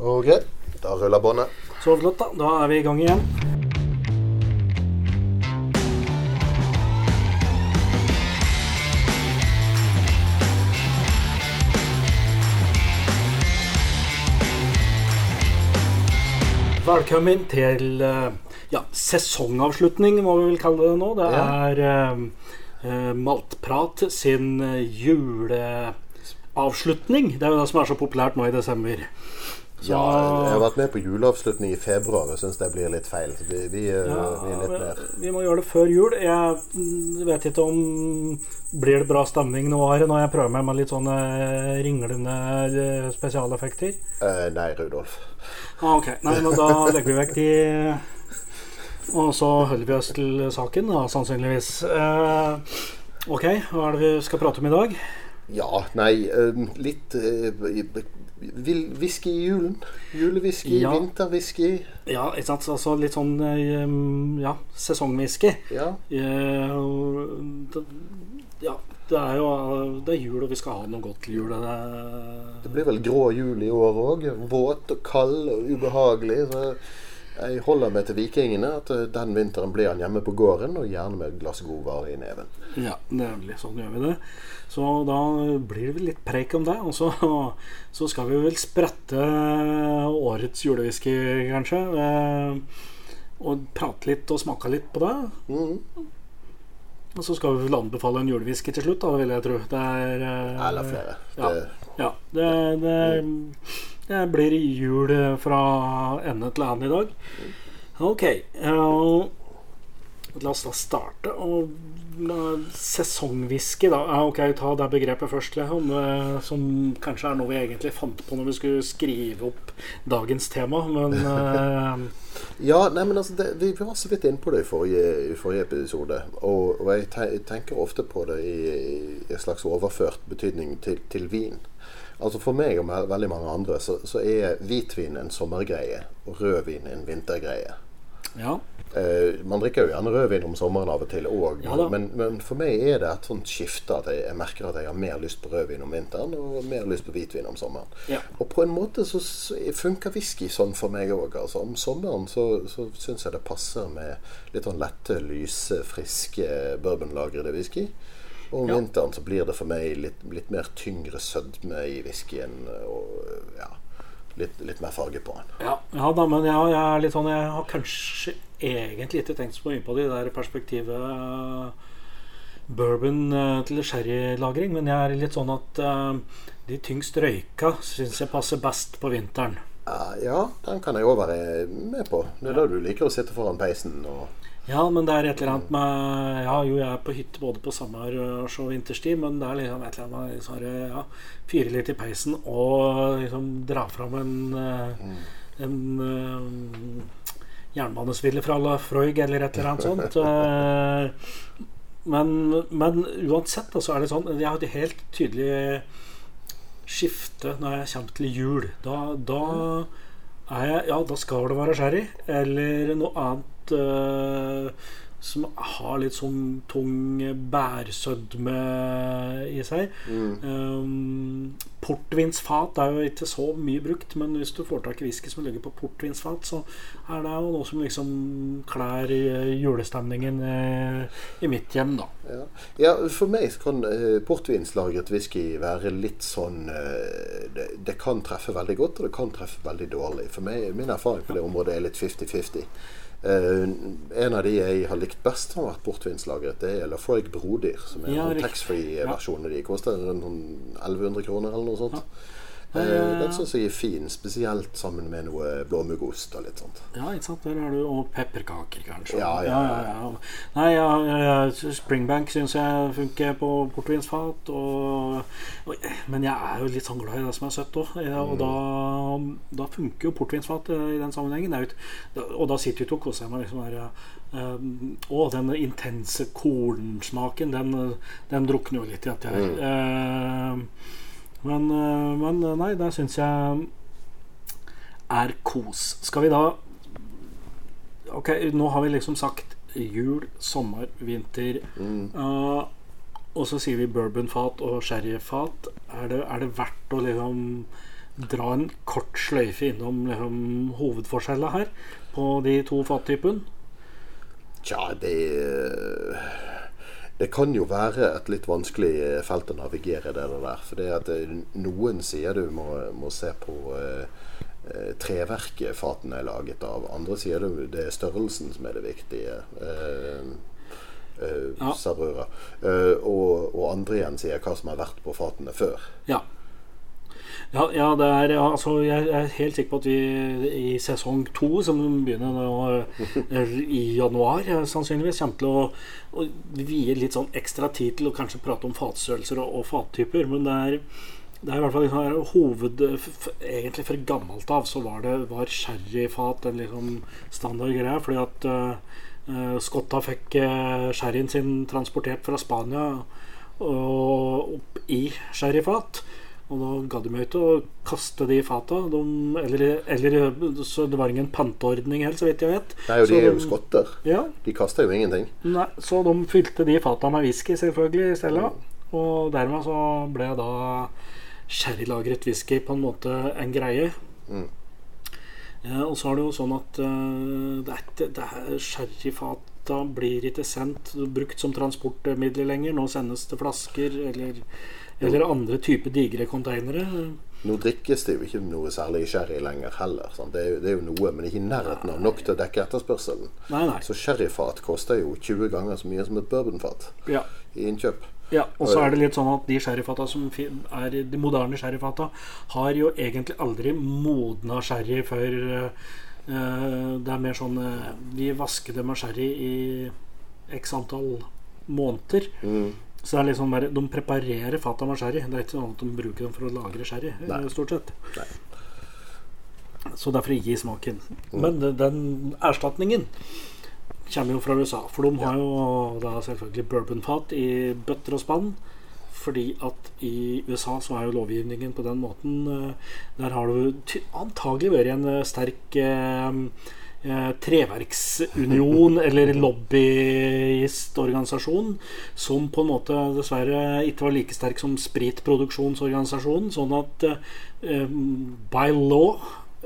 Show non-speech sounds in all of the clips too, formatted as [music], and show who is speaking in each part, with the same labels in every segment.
Speaker 1: Ok, da ruller båndet.
Speaker 2: Så flott, da. Da er vi i gang igjen. Velkommen til eh, ja, sesongavslutning, må vi vel kalle det nå. Det er eh, eh, Maltprat sin juleavslutning. Det er jo det som er så populært nå i desember. Så,
Speaker 1: Ja, jeg har vært med på juleavslutning i februar og syns det blir litt feil. Vi, vi, ja, vi er litt mer
Speaker 2: vi må gjøre det før jul. Jeg mm, vet ikke om Blir det bra stemning nå Are, når jeg prøver meg med litt sånne ringlende eh, spesialeffekter?
Speaker 1: eh, Nei, Rudolf.
Speaker 2: Ah, ok, Nei, men da legger vi vekk de Og så holder vi oss til saken, da, sannsynligvis. Eh, ok, hva er det vi skal prate om i dag?
Speaker 1: Ja, nei, eh, litt eh, Whisky i julen. Julewhisky,
Speaker 2: Ja.
Speaker 1: vinterwhisky.
Speaker 2: Ja, ikke sant? Altså litt sånn eh, ja, sesongwhisky.
Speaker 1: Ja.
Speaker 2: Eh, ja, det er jo det er jul, og vi skal ha noe godt til jul. Det,
Speaker 1: Det blir vel grå jul i år òg. Våt og kald og ubehagelig. Så jeg holder meg til vikingene. At eh, den vinteren blir han hjemme på gården, og gjerne med et glass godvarer i neven.
Speaker 2: ja, nemlig. Sånn gjør vi det. Så da blir det litt preik om det. Og så, så skal vi vel sprette årets julewhisky, kanskje. Eh, og prate litt og smake litt på det.
Speaker 1: Mm.
Speaker 2: Og så skal vi vel anbefale en julewhisky til slutt, da, vil jeg tro. Det er eh,
Speaker 1: Eller flere.
Speaker 2: Ja.
Speaker 1: Det,
Speaker 2: Ja, det, det, det blir jul fra ende til ende i dag. Ok. eh, la oss da starte. Og la- da. Ok, Ta det begrepet først, Leon. eh, Som kanskje er noe vi egentlig fant på når vi skulle skrive opp dagens tema, men eh, [laughs]
Speaker 1: Ja, nei, men altså, det, vi var så vidt inne på det i forrige, i forrige episode. Og, og jeg te- tenker ofte på det i, i en slags overført betydning til, til vin. Altså For meg og veldig mange andre så, så er hvitvin en sommergreie og rødvin en vintergreie.
Speaker 2: ja.
Speaker 1: Eh, man drikker jo gjerne rødvin om sommeren av og til òg,
Speaker 2: Ja
Speaker 1: men, men for meg er det et sånt skifte at jeg, jeg merker at jeg har mer lyst på rødvin om vinteren og mer lyst på hvitvin om sommeren.
Speaker 2: Ja.
Speaker 1: Og på en måte så, så funker whisky sånn for meg òg. Altså, om sommeren så, så syns jeg det passer med litt sånn lette, lyse, friske bourbonlagrede whisky. Og om
Speaker 2: Ja.
Speaker 1: vinteren så blir det for meg litt, litt mer tyngre sødme i whiskyen. Og ja, litt, litt mer farge på den.
Speaker 2: Ja, ja da, men jeg, jeg er litt sånn Jeg har kanskje egentlig ikke tenkt så mye på det i det perspektivet eh, bourbon eh, til sherrylagring, men jeg er litt sånn at uh, de tyngst røyka syns jeg passer best på vinteren.
Speaker 1: Ja, den kan jeg òg være med på. Det er da du liker å sitte foran peisen og
Speaker 2: Ja, men det er et eller annet med Ja, jo, jeg er på hytte både på sommer- og vinterstid, men det er liksom et eller annet med liksom, ja, Fyre litt i peisen og liksom dra fram en mm. En eh, jernbanesville fra Freud eller et eller annet sånt. Eh, men, men uansett, så er det sånn Jeg har et helt tydelig skifte når jeg kommer til jul. Da, da er jeg Ja, da skal det være sherry eller noe annet eh, som har litt sånn tung bærsødme i seg. Um, portvinsfat er jo ikke så mye brukt, men hvis du får tak i whisky som ligger på portvinsfat, så er det jo noe som liksom klær eh, julestemningen eh, i mitt hjem, da.
Speaker 1: Ja, ja for meg kan eh, portvinslagret whisky være litt sånn eh, det, det kan treffe veldig godt, og det kan treffe veldig dårlig. For meg, min erfaring på det området er litt 50-50. Eh, en av de jeg har likt best, har vært bortvinslagret, Det er Lafroig Brodyr, som er
Speaker 2: Ja,
Speaker 1: en taxfree-versjon av de. Koster rundt sånn 1100 kroner eller noe sånt.
Speaker 2: Ja.
Speaker 1: Den syns jeg er fin, spesielt sammen med noe blåmuggost og litt sånt.
Speaker 2: Ja, ikke sant. Der har du Og pepperkaker, kanskje.
Speaker 1: Ja, ja, ja.
Speaker 2: ja. Nei, Springbank syns jeg funker på portvinsfat. Men jeg er jo litt sånn glad i det som er søtt òg. Og da, da funker jo portvinsfat eh, i den sammenhengen. Og da sitter du ikke og koser meg liksom der, um, og den intense kornsmaken, den, den drukner jo litt i dette her. Eh, men, eh, men eh, nei, det syns jeg er kos. Skal vi da Ok, nå har vi liksom sagt jul, sommer, vinter. Uh, og så sier vi bourbonfat og sherryfat. Er det, er det verdt å liksom dra en kort sløyfe innom liksom, hovedforskjellene her på de to fattypene?
Speaker 1: Tja, det Det kan jo være et litt vanskelig felt å navigere det der. For det at noen sier du må, må se på eh, treverket fatene er laget av. Andre sier du det er størrelsen som er det viktige. Eh, eh,
Speaker 2: Ja.
Speaker 1: Eh, og, og andre igjen sier hva som har vært på fatene før.
Speaker 2: Ja. Ja, ja, er, ja altså, jeg er helt sikker på at vi i sesong to, som begynner nå eh, i januar, eh, sannsynligvis kommer til å, å vie litt sånn ekstra tid til å kanskje prate om fatstørrelser og, og fattyper. Men det er, det er i hvert fall liksom hoved... Egentlig fra gammelt av så var det var sherryfat en liksom standard greie. Fordi at uh, skotta fikk uh, sherryen sin transportert fra Spania og opp i sherryfat. Og da ga de meg ut å kaste de i fata. De, eller, eller Så det var ingen panteordning heller, så vidt jeg vet.
Speaker 1: Nei, og
Speaker 2: Så
Speaker 1: de er jo
Speaker 2: de-
Speaker 1: skotter.
Speaker 2: Ja,
Speaker 1: De kaster jo ingenting.
Speaker 2: Nei, så de fylte de fata med whisky selvfølgelig i stedet. Og dermed så ble da sherrylagret whisky på en måte en greie.
Speaker 1: Mm.
Speaker 2: Eh, og så er det jo sånn at eh, det det er sherryfata blir ikke sendt brukt som transportmiddel lenger. Nå sendes det flasker eller, eller andre typer digre konteinere.
Speaker 1: Nå drikkes det jo ikke noe særlig sherry lenger heller. Det, er jo, det er jo noe, men ikke i nærheten av nok til å dekke etterspørselen.
Speaker 2: Nei, nei.
Speaker 1: Så sherryfat koster jo 20 ganger så mye som et bourbonfat
Speaker 2: Ja.
Speaker 1: i innkjøp.
Speaker 2: Ja, og så er det litt sånn at de sherryfata som er de moderne sherryfata, har jo egentlig aldri modna sherry før eh, Det er mer sånn uh, Vi vasker det med sherry i x antall måneder.
Speaker 1: Mm.
Speaker 2: Så det er liksom bare, De preparerer fata med sherry. Det er ikke sånn at de bruker dem for å lagre sherry. eh,
Speaker 1: Nei.
Speaker 2: stort sett
Speaker 1: Nei.
Speaker 2: Så derfor gi smaken.
Speaker 1: Mm.
Speaker 2: Men den- erstatningen kommer jo fra USA. For de har jo da selvfølgelig bourbonfat i bøtter og spann. Fordi at i USA så er jo lovgivningen på den måten eh, Der har du antagelig vært en eh, sterk eh, eh, treverksunion [laughs] eller lobbyistorganisasjon som på en måte dessverre ikke var like sterk som spritproduksjonsorganisasjonen. Sånn at eh, by law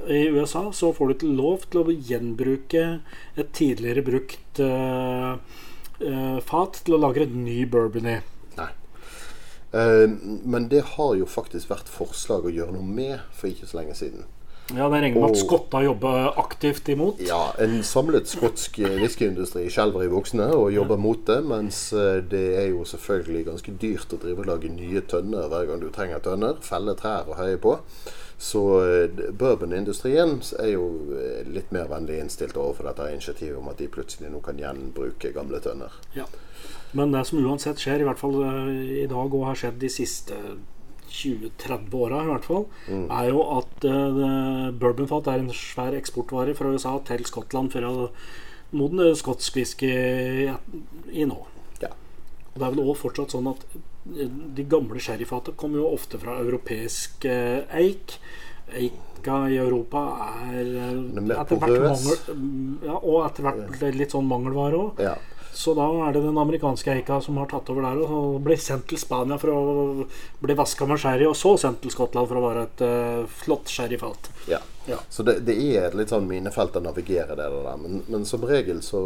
Speaker 2: i USA så får du ikke lov til å gjenbruke et tidligere brukt eh, eh, fat til å lagre et ny bourbon i.
Speaker 1: Eh, men det har jo faktisk vært forslag å gjøre noe med for ikke så lenge siden.
Speaker 2: Ja, det regner med at skotter jobber aktivt imot.
Speaker 1: Ja, En samlet skotsk whiskyindustri skjelver i buksene og jobber mot det, mens eh, det er jo selvfølgelig ganske dyrt å drive og lage nye tønner hver gang du trenger tønner. Felle trær og høye på. Så eh, bourbonindustrien er jo eh, litt mer vennlig innstilt overfor dette initiativet om at de plutselig nå kan gjenbruke gamle tønner.
Speaker 2: Ja. Men det som uansett skjer, i hvert fall i dag og har skjedd de siste 20-30 åra, i hvert fall, er jo at uh, bourbonfat er en svær eksportvare fra USA til Skottland for å modne skotsk whisky ja, i nå.
Speaker 1: Ja.
Speaker 2: Og det er vel også fortsatt sånn at eh, de gamle sherryfatene kommer jo ofte fra europeisk uh, eik. Eika i Europa er
Speaker 1: uh, er
Speaker 2: etter hvert mangel, ja, og etter hvert litt sånn mangelvare òg. Så da er det den amerikanske eika som har tatt over der og blir sendt til Spania for å bli vaska med sherry, og så sendt til Skottland for å være et uh, flott sherryfat.
Speaker 1: Ja.
Speaker 2: Ja.
Speaker 1: Så det, det er et litt sånn minefelt å navigere det der. Men, men som regel så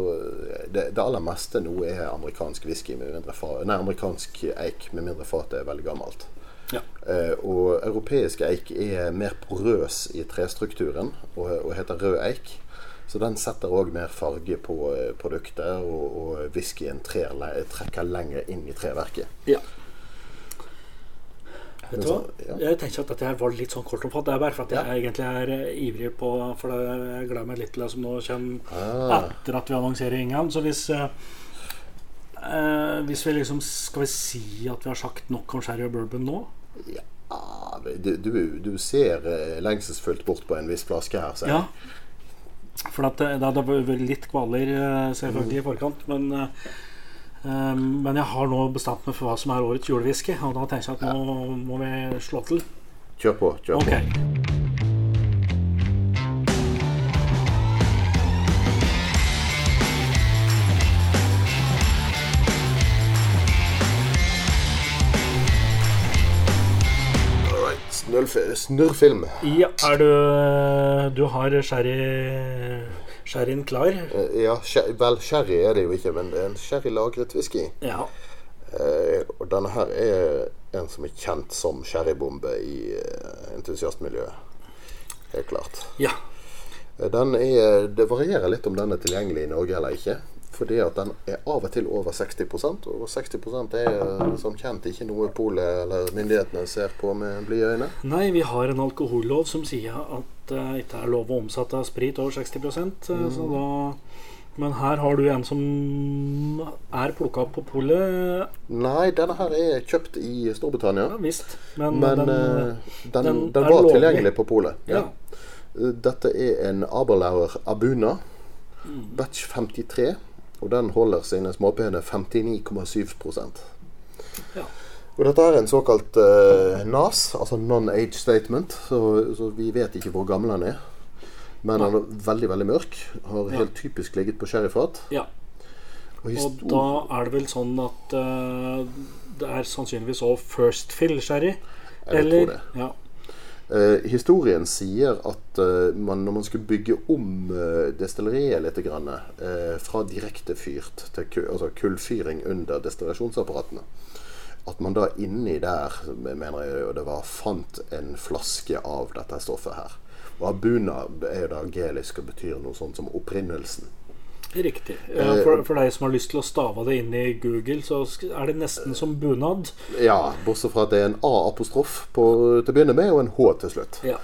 Speaker 1: det, det aller meste nå er amerikansk whisky med mindre fa, Nei, amerikansk eik med mindre fatet er veldig gammelt.
Speaker 2: Ja.
Speaker 1: Uh, og europeisk eik er mer porøs i trestrukturen og, og heter rød eik. Så den setter òg mer farge på eh, produktet, og, og whiskyen trekker lenger inn i treverket.
Speaker 2: ja. Vet du hva?
Speaker 1: ja.
Speaker 2: Jeg tenker at dette her var litt sånn kortomfatt. Det er bare for at jeg egentlig er eh, ivrig på For jeg gleder meg litt til det som nå kommer
Speaker 1: Ah.
Speaker 2: etter at vi annonserer Ingan. Så hvis eh, eh, Hvis vi liksom Skal vi si at vi har sagt nok om sherry og bourbon nå?
Speaker 1: Ja, du, du, du ser lengselsfullt bort på en viss flaske her. ser jeg.
Speaker 2: Ja. For at det, det hadde vært litt kvaler eh, selvfølgelig i forkant, men eh, eh, Men jeg har nå bestemt meg for hva som er årets julewhisky, og da tenker jeg at nå må vi slå til.
Speaker 1: Kjør på. kjør på. Snurrfilm.
Speaker 2: Ja, er du Du har sherry sherryen klar?
Speaker 1: Eh, Ja, vel, sherry er det jo ikke, men det er en sherrylagret whisky.
Speaker 2: Ja.
Speaker 1: Eh, og denne her er en som er kjent som sherrybombe i eh, entusiastmiljøet. Helt klart.
Speaker 2: Ja.
Speaker 1: Eh, Den er, det varierer litt om den er tilgjengelig i Norge eller ikke. Fordi at den er av og til over 60% og 60 er eh, som kjent ikke noe polet eller myndighetene ser på med blide øyne.
Speaker 2: Nei, vi har en alkohollov som sier at det ikke er lov å omsette sprit over 60 mm. så da Men her har du en som er plukka opp på polet.
Speaker 1: Nei, denne her er kjøpt i Storbritannia.
Speaker 2: Ja visst. Men,
Speaker 1: Men
Speaker 2: den,
Speaker 1: eh, den, den,
Speaker 2: den
Speaker 1: var
Speaker 2: lovlig.
Speaker 1: tilgjengelig på polet.
Speaker 2: Ja.
Speaker 1: Ja. Dette er en Aberlauer Abuna,
Speaker 2: Mm.
Speaker 1: batch 53. Og den holder sine småpene 59,7
Speaker 2: Ja.
Speaker 1: Og dette er en såkalt eh, NAS, altså non-age statement, så, så vi vet ikke hvor gammel den er. Men den er veldig veldig mørk. Har helt typisk ligget på sherryfat.
Speaker 2: ja.
Speaker 1: Og
Speaker 2: Og da er det vel sånn at uh, det er sannsynligvis òg first fill sherry?
Speaker 1: Jeg tror det.
Speaker 2: Ja.
Speaker 1: Eh, historien sier at eh, man, når man skulle bygge om eh, destilleriet litt, grann, eh, fra direktefyrt til ku, altså kullfyring under destillasjonsapparatene, at man da inni der mener jeg jo det var, fant en flaske av dette stoffet her. Og abuna er jo da gelisk og betyr noe sånt som opprinnelsen.
Speaker 2: Riktig. Eh, For, for deg som har lyst til å stave det inn i Google, så er det nesten som bunad.
Speaker 1: Ja, bortsett fra at det er en A-apostrof til å begynne med, og en H til slutt.
Speaker 2: Ja.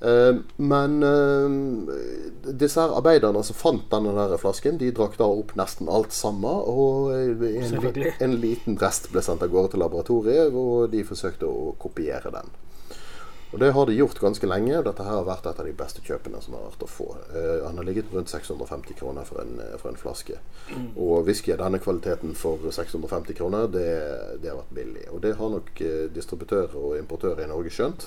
Speaker 1: Eh, men eh, disse her arbeiderne som fant denne der flasken, de drakk da opp nesten alt sammen. Og en, en liten rest ble sendt av gårde til laboratoriet, og de forsøkte å kopiere den. Og det har de gjort ganske lenge. Dette her har vært et av de beste kjøpene som har vært å få. Uh, han har ligget rundt 650 kroner for en, eh, for en flaske. Og whisky av denne kvaliteten for 650 kroner, det, det har vært billig. Og det har nok eh, distributør og importør i Norge skjønt.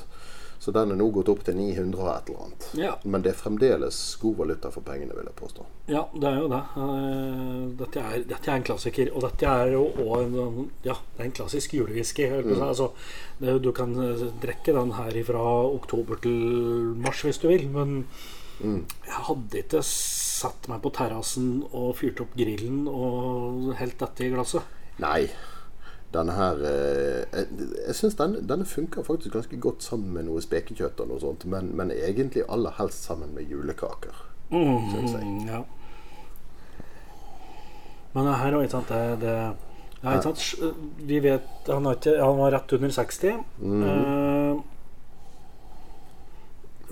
Speaker 1: Så den er nå gått opp til 900 og et eller annet.
Speaker 2: Ja.
Speaker 1: Men det er fremdeles god valuta for pengene, vil jeg påstå.
Speaker 2: Ja, det er jo det. Eh, Dette er, dette er en klassiker. Og dette er jo en Ja, det er en klassisk julewhisky. si. Altså, du kan eh, drikke den her fra oktober til mars hvis du vil, men jeg hadde ikke satt meg på terrassen og fyrt opp grillen og helt dette i glasset.
Speaker 1: Nei. Denne her eh, Jeg, jeg syns denne, denne funker faktisk ganske godt sammen med noe spekekjøtt og noe sånt, men, men egentlig aller helst sammen med julekaker. syns jeg.
Speaker 2: Mm, ja. Men her òg, ikke sant det, ja, ikke sant? Vi vet Han, har ikke, han var rett under 60. Eh,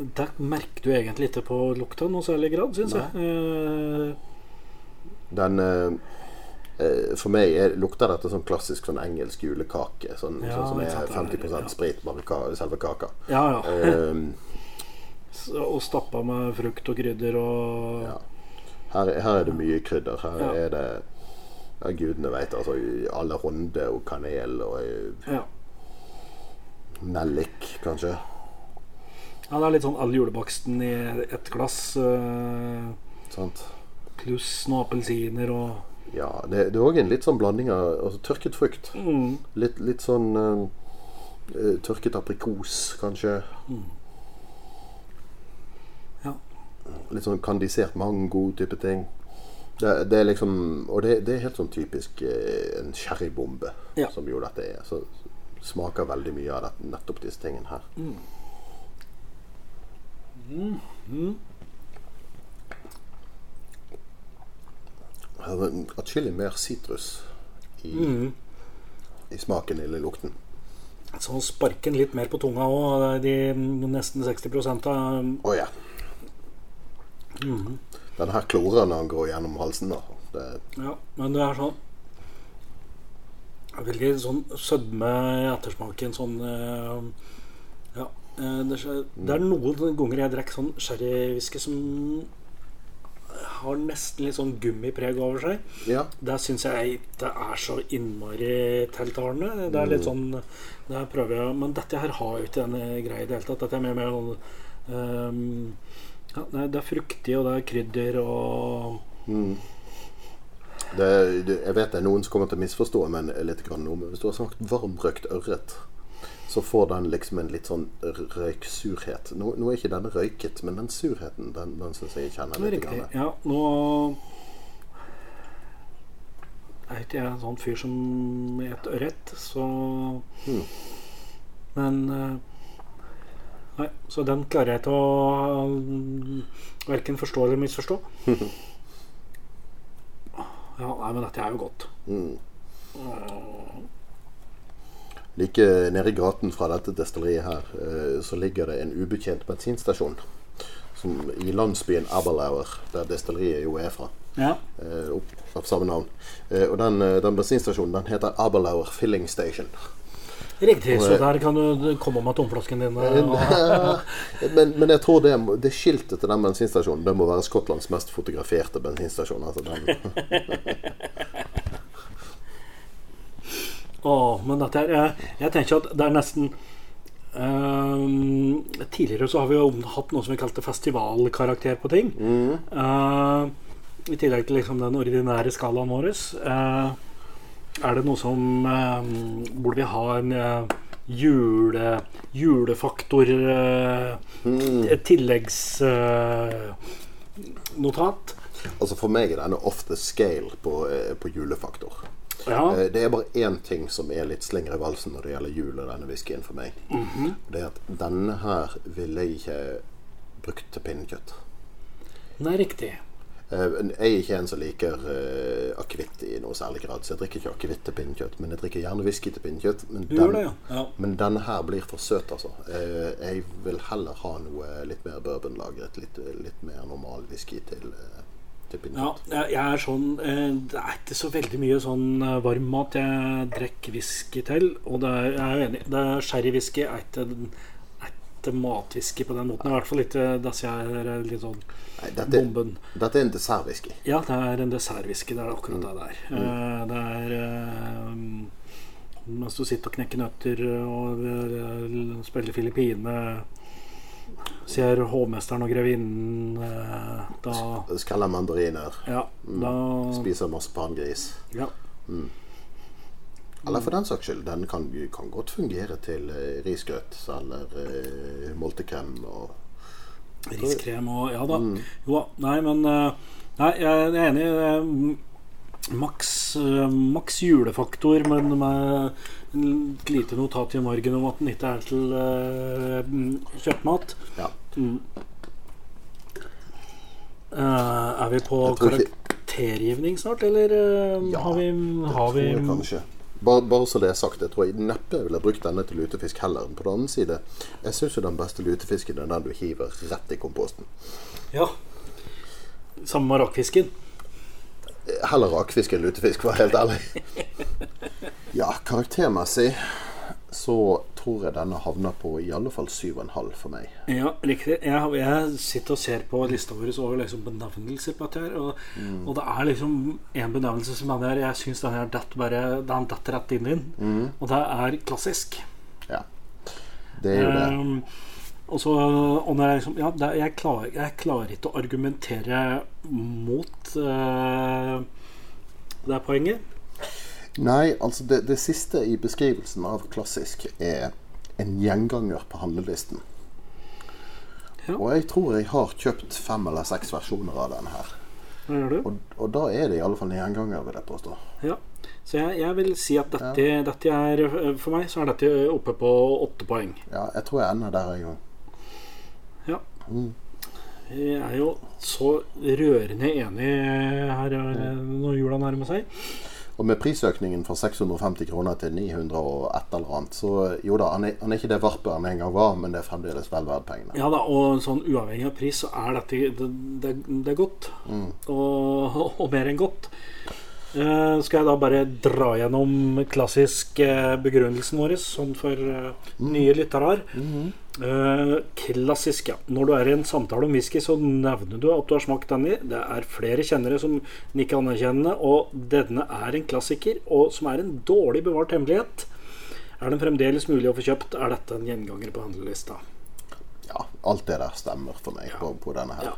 Speaker 2: det merker du egentlig ikke på lukta noe særlig grad, syns jeg. Eh,
Speaker 1: Den eh, eh, For meg er, lukter dette sånn klassisk sånn engelsk julekake. Sånn,
Speaker 2: Ja,
Speaker 1: sånn som er
Speaker 2: sant, det er-
Speaker 1: 50
Speaker 2: ja.
Speaker 1: sprit, bare ka, selve kaka.
Speaker 2: ja, ja. [laughs] Um, Og stappa med frukt og krydder og
Speaker 1: Ja. her, her er det mye krydder. Her
Speaker 2: Ja.
Speaker 1: er det ja, Gudene veit. Altså, alle honde og kanel og eh,
Speaker 2: ja.
Speaker 1: nellik, kanskje.
Speaker 2: ja. Det er litt sånn all julebaksten i ett glass. eh,
Speaker 1: Sant?
Speaker 2: Pluss noen appelsiner og
Speaker 1: Ja, det, det er òg en litt sånn blanding av altså, tørket frukt.
Speaker 2: mm,
Speaker 1: Litt, litt sånn eh, eh, tørket aprikos, kanskje.
Speaker 2: Ja.
Speaker 1: Litt sånn kandisert mango type ting. Det, det er liksom Og det, det er helt sånn typisk eh, en sherrybombe,
Speaker 2: Ja.
Speaker 1: som jo dette er. Så smaker veldig mye av det, nettopp disse tingene her. Mm. er Atskillig mer sitrus i,
Speaker 2: mm.
Speaker 1: i smaken eller lukten.
Speaker 2: Så sparker den litt mer på tunga òg, de nesten 60 av
Speaker 1: Å ja. Den her klorer når den går gjennom halsen. da
Speaker 2: Ja, men det er sånn Veldig sånn sødme i ettersmaken. Sånn eh, Ja. eh, Det er, det er noen ganger jeg drikker sånn sherrywhisky som har nesten litt sånn gummipreg over seg.
Speaker 1: Ja.
Speaker 2: Det syns jeg ikke er så innmari tiltalende. Det er litt sånn Det prøver jeg Men dette her har jo ikke denne greia i det hele tatt. Dette er mer, mer sånn um, ja, det, er, det er fruktig, og det er krydder og
Speaker 1: mm. det, jeg vet det er noen som kommer til å misforstå men litt grann nå, hvis du har sagt varmrøkt ørret så får den liksom en litt sånn røyksurhet. Nå, nå er ikke denne røyket, men den surheten, den, den syns jeg kjenner
Speaker 2: er
Speaker 1: litt. Grann.
Speaker 2: Ja, nå er ikke jeg en sånn fyr som et ørret, så
Speaker 1: hmm.
Speaker 2: Men eh, Nei, så den klarer jeg ikke å um, verken forstå eller misforstå. [laughs] Ja, nei, men dette er jo godt.
Speaker 1: Mm. Like nede i gaten fra dette destilleriet her, eh, så ligger det en ubetjent bensinstasjon. Som I landsbyen Aberlauer, der destilleriet jo er fra.
Speaker 2: Ja.
Speaker 1: eh, opp, av samme navn. Eh, og den, den bensinstasjonen den heter Aberlauer Filling Station.
Speaker 2: Riktig, så der kan du komme med tomflasken din. [laughs]
Speaker 1: Men, men jeg tror det, det skiltet til den bensinstasjonen Det må være Skottlands mest fotograferte bensinstasjon. Altså [laughs] den,
Speaker 2: Å, men dette er jeg, jeg tenker at det er nesten Um, Tidligere så har vi jo hatt noe som vi kalte festivalkarakter på ting. Eh, I tillegg til liksom den ordinære skalaen vår. Uh, er det noe som uh, Burde vi ha en uh, jule, julefaktor mm. Tilleggsnotat?
Speaker 1: altså For meg er denne off the scale på, på julefaktor.
Speaker 2: Ja.
Speaker 1: Eh, Det er bare én ting som er litt slinger i valsen når det gjelder jul og denne whiskyen for meg. Det er at denne her ville jeg ikke brukt til pinnekjøtt.
Speaker 2: Er riktig.
Speaker 1: Eh, Jeg er ikke en som liker uh, akevitt i noe særlig grad, så jeg drikker ikke akevitt til pinnekjøtt. Men jeg drikker gjerne whisky til pinnekjøtt. Men,
Speaker 2: den, det, ja. ja.
Speaker 1: men denne her blir for søt, altså. Eh, Jeg vil heller ha noe litt mer bourbonlagret, litt, litt mer normal whisky til, pinnekjøtt
Speaker 2: Ja, jeg jeg er sånn eh, Det er ikke så veldig mye sånn varmmat jeg drikker whisky til. Og det er, jeg er enig. Det er Sherrywhisky er ikke, ikke matwhisky på den måten. I hvert fall ikke disse her er litt sånn
Speaker 1: Nei, dette,
Speaker 2: bomben.
Speaker 1: dette er en dessertwhisky.
Speaker 2: Ja, det er en dessertwhisky. Det er akkurat det der. Mm. det er eh, Mens du sitter og knekker nøtter og eh, spiller Filippine Ser hovmesteren og grevinnen eh, Da
Speaker 1: Skreller mandariner,
Speaker 2: Ja, da
Speaker 1: spiser marsipangris.
Speaker 2: ja.
Speaker 1: Eller for den saks skyld, den kan, kan godt fungere til eh, risgrøt eller eh, multekrem. Og,
Speaker 2: Riskrem og Ja da. Jo da. Nei, men eh, Nei, jeg er enig. eh, Maks, eh, maks julefaktor, men med et lite notat i margen om at den ikke er til uh, kjøttmat.
Speaker 1: ja.
Speaker 2: Mm. Uh, er vi på karaktergivning snart, eller uh,
Speaker 1: Ja,
Speaker 2: har vi,
Speaker 1: det
Speaker 2: har
Speaker 1: tror
Speaker 2: vi
Speaker 1: kanskje. Bare, bare så det er sagt, jeg tror jeg neppe ville brukt denne til lutefisk heller. På den annen side, jeg syns jo den beste lutefisken er den du hiver rett i komposten.
Speaker 2: Ja. Samme med rakfisken.
Speaker 1: Heller rakfisk enn lutefisk, for å være helt ærlig. [laughs] Ja, karaktermessig så tror jeg denne havner på i alle fall 7,5 for meg.
Speaker 2: Ja, riktig. Jeg, jeg sitter og ser på lista vår over liksom benevnelser på dette her, og,
Speaker 1: Mm.
Speaker 2: og det er liksom en benevnelse som denne her Jeg syns den her detter bare Den rett inn i den,
Speaker 1: Mm.
Speaker 2: og det er klassisk.
Speaker 1: Ja. Det er jo det.
Speaker 2: Um, og så og når jeg liksom Ja, det, jeg, klarer, jeg klarer ikke å argumentere mot uh, det poenget.
Speaker 1: Nei, altså det, det siste i beskrivelsen av klassisk er en gjenganger på handlelisten.
Speaker 2: Ja.
Speaker 1: Og jeg tror jeg har kjøpt fem eller seks versjoner av den her. Og, og da er det i alle fall en gjenganger, vil jeg påstå.
Speaker 2: Ja. Så jeg, jeg vil si at dette, dette er For meg så er dette oppe på åtte poeng.
Speaker 1: Ja, jeg tror jeg ender der, jeg òg.
Speaker 2: Ja. Jeg er jo så rørende enig her eh, når jula nærmer seg.
Speaker 1: Og med prisøkningen fra 650 kroner til 900 og et eller annet, så jo da, han er, han er ikke det Varpe han en gang var, men det er fremdeles vel verdt pengene.
Speaker 2: Ja da, og sånn uavhengig av pris, så er dette Det, det, det er godt. Og, og mer enn godt. Eh, skal jeg da bare dra gjennom klassisk eh, begrunnelsen vår, sånn for eh, nye lyttere her. Eh, klassisk, ja. Når du er i en samtale om whisky, så nevner du at du har smakt denne. Det er flere kjennere som nikker anerkjennende, og denne er en klassiker, og som er en dårlig bevart hemmelighet. Er den fremdeles mulig å få kjøpt, er dette en gjenganger på handlelista.
Speaker 1: Ja, alt det der stemmer for meg på, på denne her.
Speaker 2: Ja.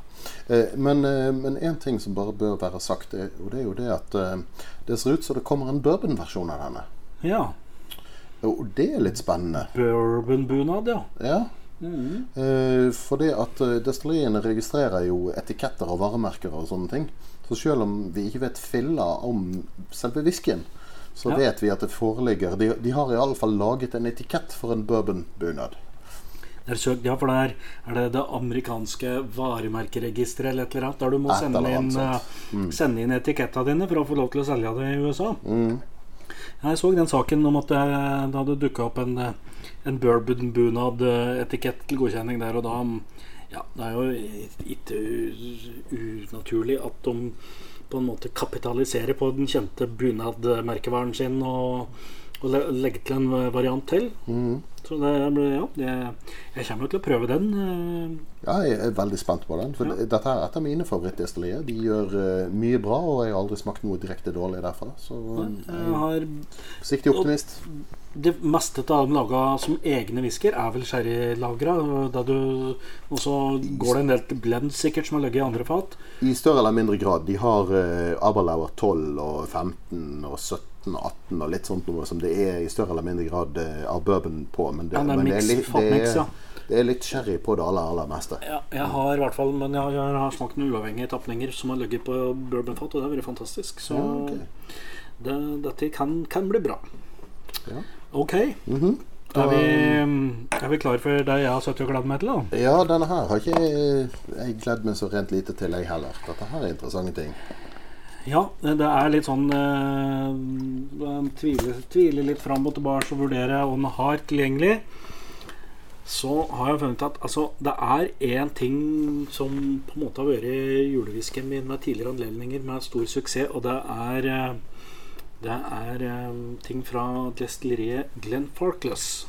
Speaker 1: Eh, men eh, én ting som bare bør være sagt, det, og det er jo det at eh, det ser ut som det kommer en bourbonversjon av denne.
Speaker 2: Ja.
Speaker 1: Og det er litt spennende.
Speaker 2: Bourbonbunad, ja.
Speaker 1: Ja. Eh, for det at eh, destilleriene registrerer jo etiketter og varemerker og sånne ting. Så selv om vi ikke vet filla om selve whiskyen, så
Speaker 2: Ja.
Speaker 1: vet vi at det foreligger De, de har i alle fall laget en etikett for en bourbonbunad.
Speaker 2: Det er søkt, ja, for det er, er det det amerikanske varemerkeregisteret eller et eller annet, der du må sende inn, eh, sende inn etikettene dine for å få lov til å selge det i USA.
Speaker 1: Mm.
Speaker 2: Jeg så den saken om at det, det hadde dukka opp en, eh, en bourbon-bunad-etikett til godkjenning der, og da Ja, det er jo ikke unaturlig at de på en måte kapitaliserer på den kjente bunadmerkevaren sin og, og legge til en variant til.
Speaker 1: Mm.
Speaker 2: Så det ja, det, jeg kommer til å prøve den. eh,
Speaker 1: Ja, jeg er veldig spent på den. For
Speaker 2: Ja.
Speaker 1: dette er et av mine favorittdestillerier. De gjør uh, mye bra, og jeg har aldri smakt noe direkte dårlig derfra. Så
Speaker 2: Jeg
Speaker 1: forsiktig optimist.
Speaker 2: Det meste av dem laga som egne whisker er vel sherrylagra. Og så går det en del til blend sikkert som har ligget i andre fat.
Speaker 1: I større eller mindre grad. De har uh, Aberlauer 12 og 15 og 17 og 18 og litt sånt noe som det er i større eller mindre grad eh, av bourbon på. Men det,
Speaker 2: Ja, det er
Speaker 1: men
Speaker 2: mix,
Speaker 1: litt,
Speaker 2: fatmix,
Speaker 1: det,
Speaker 2: ja.
Speaker 1: er, det er litt sherry på det aller, aller meste.
Speaker 2: Ja, jeg har i hvert fall Men jeg har, jeg har smakt noen uavhengige tapninger som har ligget på bourbonfat, og det har vært fantastisk. Så
Speaker 1: Ja, ok.
Speaker 2: det, dette kan, kan bli bra.
Speaker 1: Ja.
Speaker 2: Ok.
Speaker 1: -hmm.
Speaker 2: Er vi, er vi klar for det jeg har sittet og gledet meg til? da?
Speaker 1: Ja, denne her har ikke jeg gledd meg så rent lite til, jeg heller. Dette her er interessante ting.
Speaker 2: Ja, det er litt sånn eh, Tviler tvile litt fram og tilbake og vurderer om den har tilgjengelig. Så har jeg funnet at altså, det er én ting som på en måte har vært julehvisken min med tidligere anledninger med stor suksess, og det er eh, Det er eh, ting fra destilleriet Glenn Farkless.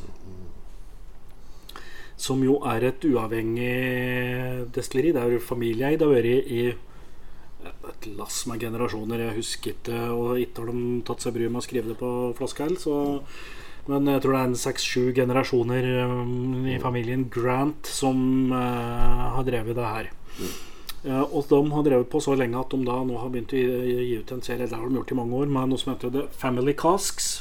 Speaker 2: Som jo er et uavhengig destilleri. Det er jo familieeid. Det har vært i et lass med generasjoner. Jeg husker ikke, og ikke har de tatt seg bryet med å skrive det på flaska heller. Men jeg tror det er en seks-sju generasjoner um, i familien Grant som eh, har drevet det her. Eh, og de har drevet på så lenge at de da nå har begynt å gi, gi ut en serie. Det har de gjort i mange år, med noe som heter The Family Casks.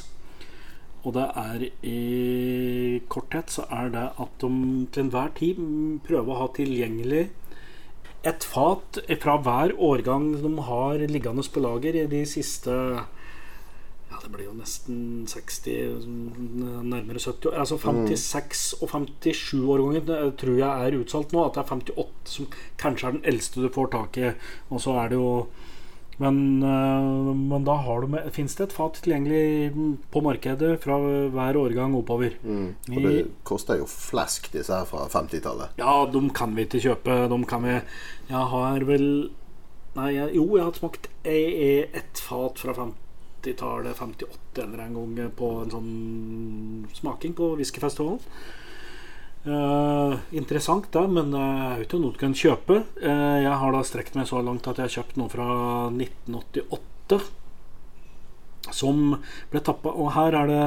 Speaker 2: Og det er i korthet så er det at de til enhver tid mm, prøver å ha tilgjengelig et fat fra hver årgang de har liggende på lager i de siste Ja, det blir jo nesten 60, nærmere 70 år. Altså 56 og 57 årganger tror jeg er utsolgt nå. At det er 58 som kanskje er den eldste du får tak i. Og så er det jo men, øh, men da har du fins det et fat tilgjengelig på markedet fra hver årgang oppover.
Speaker 1: Mm. Og det koster jo flask, disse her fra 50-tallet.
Speaker 2: Ja, de kan vi ikke kjøpe. De kan vi Jeg har vel Nei, jeg, jo, jeg har smakt e- ett fat fra 50-tallet, 58 eller en gang, på en sånn smaking på whiskyfestivalen. Eh, interessant, da, men det er jo ikke noe du kan kjøpe. Eh, jeg har da strekt meg så langt at jeg har kjøpt noe fra 1988. Som ble tappa. Og her er det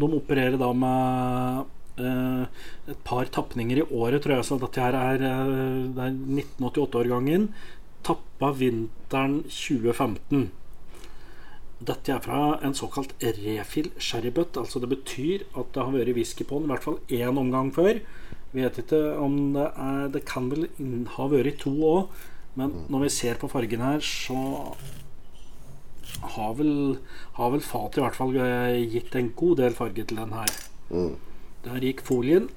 Speaker 2: De opererer da med eh, et par tapninger i året, tror jeg. Så dette her er, eh, det er 1988-årgangen. Tappa vinteren 2015. Dette er fra en såkalt refill sherrybutt. Altså det betyr at det har vært whisky på den i hvert fall én omgang før. Vet ikke om det er Det kan vel ha vært to òg, men når vi ser på fargen her, så har vel, har vel fatet i hvert fall eh, gitt en god del farge til den her.
Speaker 1: Mm.
Speaker 2: Der gikk folien.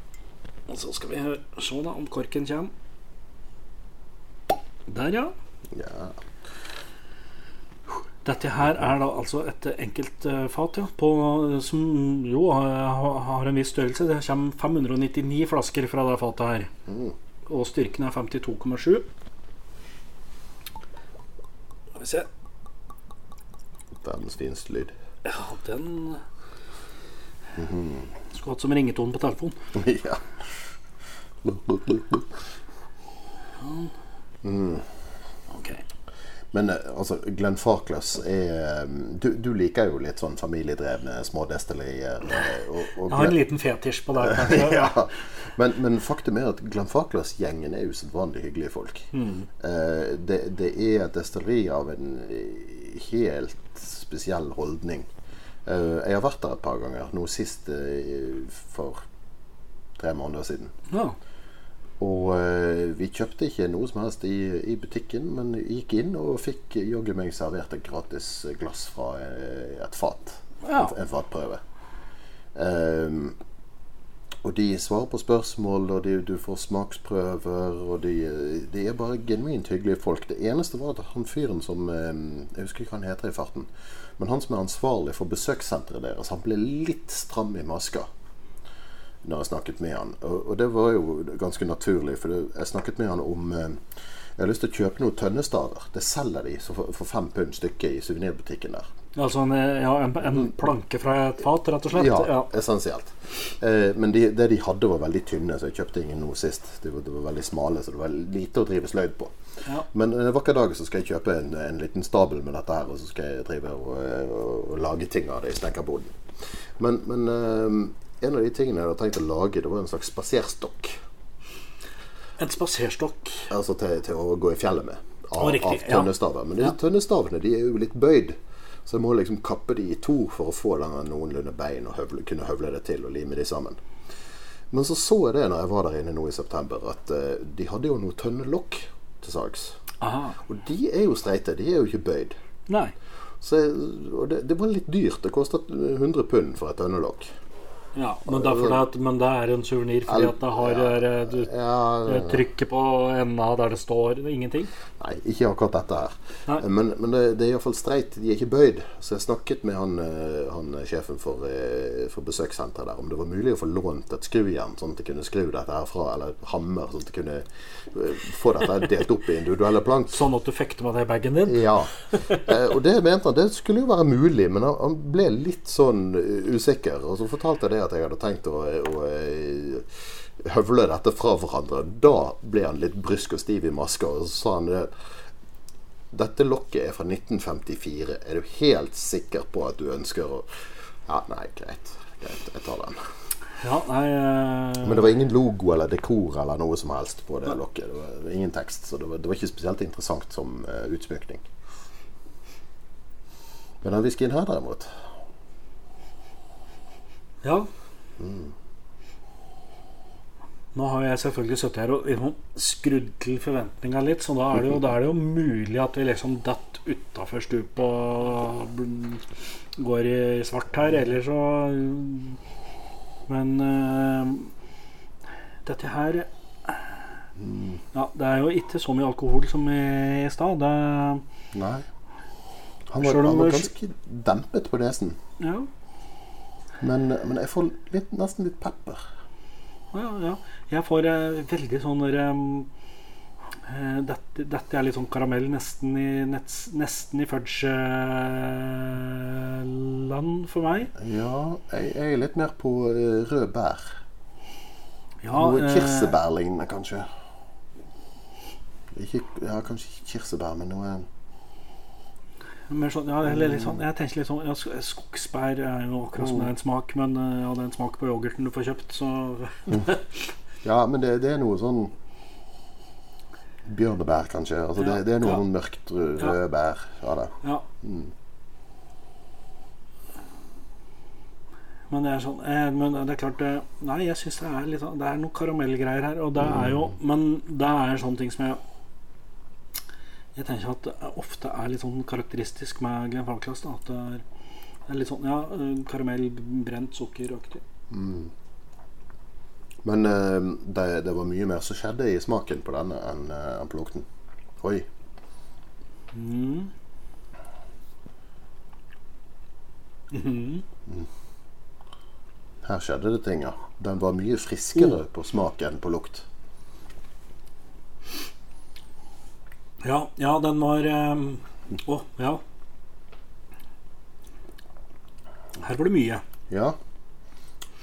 Speaker 2: Og så skal vi se da om korken kommer. Der, ja.
Speaker 1: Ja.
Speaker 2: Dette her er da altså et enkelt eh, fat, ja, på, som jo har, har en viss størrelse. Det kommer 599 flasker fra det fatet her.
Speaker 1: Mm.
Speaker 2: Og styrken er 52,7. Skal vi se.
Speaker 1: Verdens fineste lyd.
Speaker 2: Ja, den Skulle hatt som ringetone på telefonen. [laughs]
Speaker 1: ja.
Speaker 2: Ok.
Speaker 1: Men eh, altså, Glenn Farkless er du, du liker jo litt sånn familiedrevne smådestillerier. eh, Og, og
Speaker 2: Jeg har en liten fetisj på det. kanskje. [laughs]
Speaker 1: ja. men, men faktum er at Glenn Farkless-gjengen er usedvanlig hyggelige folk. Eh, det, det er et destilleri av en eh, helt spesiell holdning. Eh, jeg har vært der et par ganger. Nå sist eh, for tre måneder siden.
Speaker 2: Ja.
Speaker 1: Og eh, vi kjøpte ikke noe som helst i, i butikken, men gikk inn og fikk jaggu meg servert et gratis glass fra eh, et fat.
Speaker 2: Ja.
Speaker 1: En, en fatprøve. Um, og de svarer på spørsmål, og de, du får smaksprøver, og de, de er bare genuint hyggelige folk. Det eneste var at han fyren som eh, Jeg husker ikke hva han heter i farten. Men han som er ansvarlig for besøkssenteret deres, han ble litt stram i maska når jeg snakket med han. Og, og det var jo ganske naturlig, for det, jeg snakket med han om eh, Jeg har lyst til å kjøpe noen tønnestaver. Det selger de så for, for fem pund stykket i suvenirbutikken der.
Speaker 2: Altså en, ja, en, en planke fra et fat, rett og slett?
Speaker 1: Ja, essensielt. Eh, men de, det de hadde, var veldig tynne, så jeg kjøpte ingen nå sist. De var, de var veldig smale, så det var lite å drive sløyd på.
Speaker 2: Ja.
Speaker 1: Men en vakker dag så skal jeg kjøpe en, en liten stabel med dette her, og så skal jeg drive og, og, og lage ting av det i snekkerboden. Men, men eh, en av de tingene jeg hadde tenkt å lage, det var en slags spaserstokk.
Speaker 2: En spaserstokk.
Speaker 1: Altså til, til å gå i fjellet med. Av,
Speaker 2: oh, riktig,
Speaker 1: av tønnestaver. Men disse
Speaker 2: Ja.
Speaker 1: tønnestavene de er jo litt bøyd. Så jeg må liksom kappe de i to for å få denne noenlunde bein og høvle, kunne høvle det til og lime de sammen. Men så så jeg det når jeg var der inne nå i september, at uh, de hadde jo noen tønnelokk til salgs. Og de er jo streite. De er jo ikke bøyd.
Speaker 2: Nei.
Speaker 1: Så og det, det var litt dyrt. Det kostet 100 pund for et tønnelokk.
Speaker 2: Ja, men, at, men det er en suvenir fordi at det har ja, du,
Speaker 1: Ja,
Speaker 2: eh, trykket på enda der det står ingenting?
Speaker 1: Nei, ikke akkurat dette her.
Speaker 2: Nei.
Speaker 1: Men, men det, det er iallfall streit. De er ikke bøyd. Så jeg snakket med han, eh, han sjefen for, eh, for besøkssenteret der om det var mulig å få lånt et skrujern, sånn at de kunne skru dette her fra, eller hammer, sånn at de kunne eh, få dette delt opp i individuelle plank. [laughs]
Speaker 2: Sånn at du fekter med det i bagen din?
Speaker 1: Ja. Eh, og det mente han det skulle jo være mulig, men han, ble litt sånn eh, usikker. Og så fortalte jeg det at jeg hadde tenkt å, å eh, høvle dette fra hverandre. Da ble han litt brysk og stiv i maska, og så sa han det. Dette lokket er fra 1954. Er du helt sikker på at du ønsker å Ja, nei, greit. greit jeg tar den.
Speaker 2: Ja, nei uh...
Speaker 1: Men det var ingen logo eller dekor eller noe som helst på det lokket. Det var ingen tekst, så det var, det var ikke spesielt interessant som uh, utsmykning. Men den whiskyen her, derimot
Speaker 2: Ja. Nå har jeg selvfølgelig sittet her og liksom skrudd til forventninga litt, så da er, det jo, da er det jo mulig at vi liksom datt utafor stupet og går i svart her, eller så Men uh, dette her Ja, det er jo ikke så mye alkohol som i stad.
Speaker 1: Nei. Han var, han var ganske dempet på nesen.
Speaker 2: Ja,
Speaker 1: Men, men jeg får litt, nesten litt pepper.
Speaker 2: ja, ja. Jeg får eh, veldig sånn der, eh, dette, dette er litt sånn karamell, nesten i, nets, nesten i fudge-land for meg.
Speaker 1: Ja, jeg, jeg er litt mer på eh, rød bær.
Speaker 2: Ja,
Speaker 1: Noe
Speaker 2: eh,
Speaker 1: kirsebærlignende, kanskje. Ikke, ja, kanskje ikke kirsebær, men noe
Speaker 2: sånn, ja, eller litt sånn, jeg tenker litt sånn ja, Skogsbær er jo akkurat som det er en smak, men eh, ja, det er en smak på yoghurten du får kjøpt, så
Speaker 1: Ja, men det, det er noe sånn Bjørnebær, kanskje. Altså, det, det er noe sånn mørkt røde bær av det.
Speaker 2: Ja.
Speaker 1: Mm.
Speaker 2: Men det er sånn eh, Men det er klart eh, Nei, jeg syns det er litt sånn Det er noen karamellgreier her, og det er jo Men det er sånne ting som jeg Jeg tenker at det ofte er litt sånn karakteristisk med Glenn Falklass. At det er, det er litt sånn Ja, eh, karamell, brent sukkeraktig.
Speaker 1: Mm. Men uh, det, det var mye mer som skjedde i smaken på denne enn uh, på lukten. Oi.
Speaker 2: Mm. Mm.
Speaker 1: Her skjedde det ting, ja. Den var mye friskere på smak enn på lukt.
Speaker 2: Ja, ja, den var Å, um, oh, ja. Her var det mye.
Speaker 1: Ja.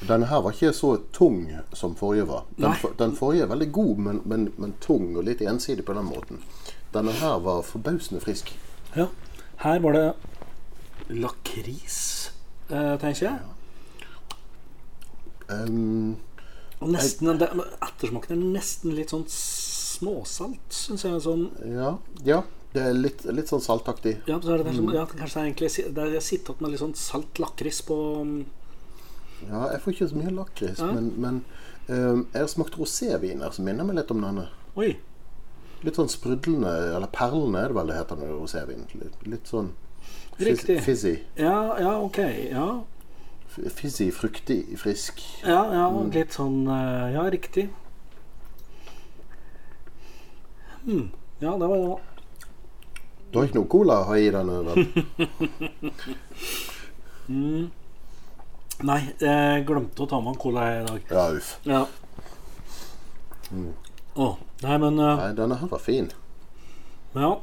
Speaker 1: Denne her var ikke så tung som forrige var. Den, for, den forrige er veldig god, men, men, men tung og litt ensidig på den måten. Denne her var forbausende frisk.
Speaker 2: Ja. Her var det lakris, eh, tenker jeg.
Speaker 1: Um,
Speaker 2: Og nesten, jeg, ettersmaken er nesten litt sånn småsalt, syns jeg. Sånn,
Speaker 1: Ja, ja. Det er litt, litt sånn saltaktig.
Speaker 2: ja, så er det, sånn, ja, kanskje det er egentlig der er, Jeg sitter opp med litt sånn salt lakris på
Speaker 1: Ja, jeg får ikke så mye lakris,
Speaker 2: Ja.
Speaker 1: men, men um, jeg har smakt roséviner som minner meg litt om denne.
Speaker 2: Oi.
Speaker 1: Litt sånn sprudlende, eller perlende er det vel det heter med rosévin. Litt, litt sånn
Speaker 2: Riktig.
Speaker 1: fizzy.
Speaker 2: Ja, ja, ok. Ja,
Speaker 1: Fizzy, fruktig, frisk.
Speaker 2: ja, ja litt sånn eh, Ja, riktig. Hmm. Ja, det var ja.
Speaker 1: Du har ikke noe cola å ha i denne? [laughs] mm.
Speaker 2: Nei, jeg glemte å ta med en cola i dag.
Speaker 1: Ja, uff.
Speaker 2: Ja. Å, nei, men uh,
Speaker 1: Nei, denne her var fin.
Speaker 2: Ja.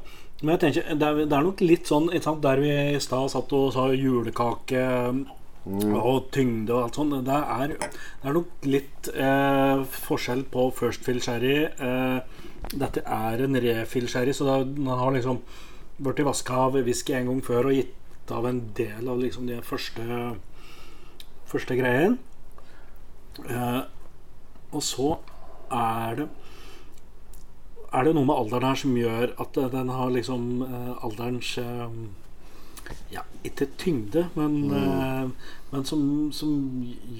Speaker 2: Men jeg tenker, det er, det er nok litt sånn sant, Der vi i stad satt og sa julekake og tyngde og alt sånt Det er, det er nok litt eh, forskjell på First Fill Sherry. Eh, dette er en refill sherry, så den har liksom blitt vaska av whisky en gang før og gitt av en del av liksom de første Første greien. Eh, og så er det er det noe med alderen her som gjør at den har liksom eh, alderens eh, Ja, ikke tyngde, men, eh, men som, som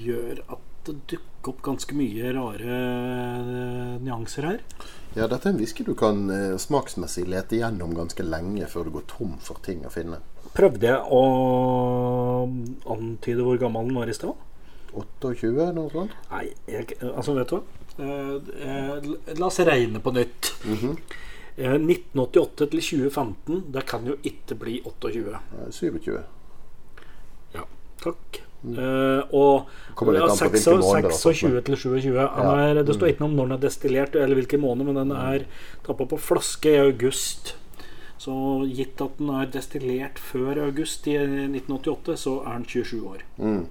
Speaker 2: gjør at det dukker opp ganske mye rare eh, nyanser her.
Speaker 1: Ja, dette er en whisky du kan eh, smaksmessig lete gjennom ganske lenge før du går tom for ting å finne.
Speaker 2: Prøvde jeg å antyde hvor gammel den var i stad?
Speaker 1: 28, noe sånt?
Speaker 2: Nei, jeg, altså vet du hva? Eh, eh, la oss regne på nytt. Eh, 1988 til 2015, det kan jo ikke bli 28.
Speaker 1: 27.
Speaker 2: Ja, takk. Eh, og ja,
Speaker 1: an på
Speaker 2: seks-
Speaker 1: hvilken måned,
Speaker 2: 26 til 27.
Speaker 1: Ja.
Speaker 2: er, det står ikke noe om når den er destillert, eller hvilken måned, men den er tappa på flaske i august. Så gitt at den er destillert før august i 1988, så er den 27 år.
Speaker 1: Mm.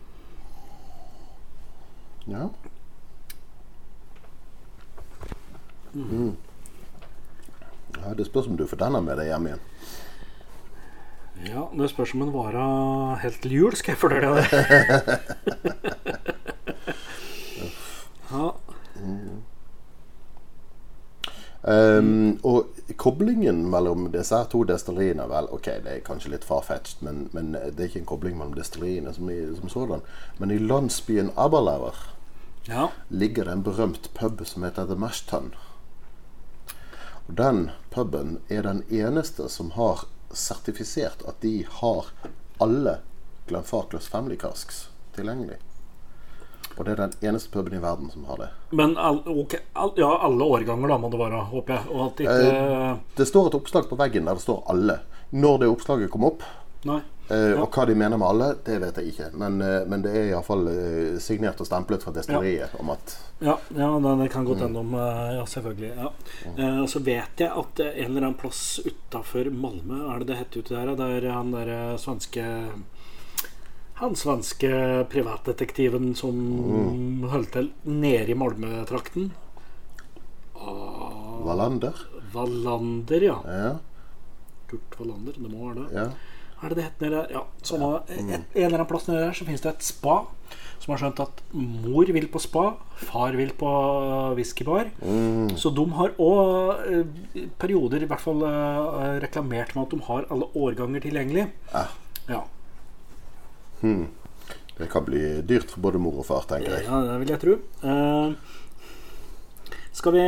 Speaker 1: Ja. Mm. ja. Det spørs om du får denne med deg hjem igjen.
Speaker 2: Ja, Det spørs om den varer helt til jul, skal jeg fortelle deg. [laughs] ja,
Speaker 1: Um, og koblingen mellom disse her to destilleriene Vel, ok, det er kanskje litt farfetched, men, men det er ikke en kobling mellom destilleriene som, i, som sådan. Men i landsbyen Aberlauer
Speaker 2: ja.
Speaker 1: ligger det en berømt pub som heter The Mashton. Og den puben er den eneste som har sertifisert at de har alle Glenfarclas Family Casks tilgjengelig. Og det er den eneste puben i verden som har det.
Speaker 2: Men all, okay, all, ja, alle årganger da må det være, håper jeg. Ikke
Speaker 1: Det står et oppslag på veggen der det står 'alle'. Når det oppslaget kom opp,
Speaker 2: Nei.
Speaker 1: Ja. og hva de mener med alle, det vet jeg ikke. Men, eh, men det er iallfall uh, signert og stemplet fra destilleriet om at
Speaker 2: Ja, ja det, kan godt hende om eh, Ja, selvfølgelig. Ja. Eh, og så vet jeg at eh, en eller annen plass utafor Malmö, er det det heter ute der, der han der eh, svenske Han svenske privatdetektiven som holdt til nede i Malmö-trakten.
Speaker 1: Wallander.
Speaker 2: Wallander, ja.
Speaker 1: Ja,
Speaker 2: Kurt Wallander, det må være det.
Speaker 1: ja.
Speaker 2: Er det det heter nede der? Ja, samme, en, en eller annen plass nede der så finnes det et spa som har skjønt at mor vil på spa, far vil på whiskybar. Så de har òg eh, perioder i hvert fall eh, reklamert med at de har alle årganger tilgjengelig.
Speaker 1: Ja.
Speaker 2: Ja,
Speaker 1: Det kan bli dyrt for både mor og far, tenker jeg.
Speaker 2: ja det vil jeg tro. Eh, skal vi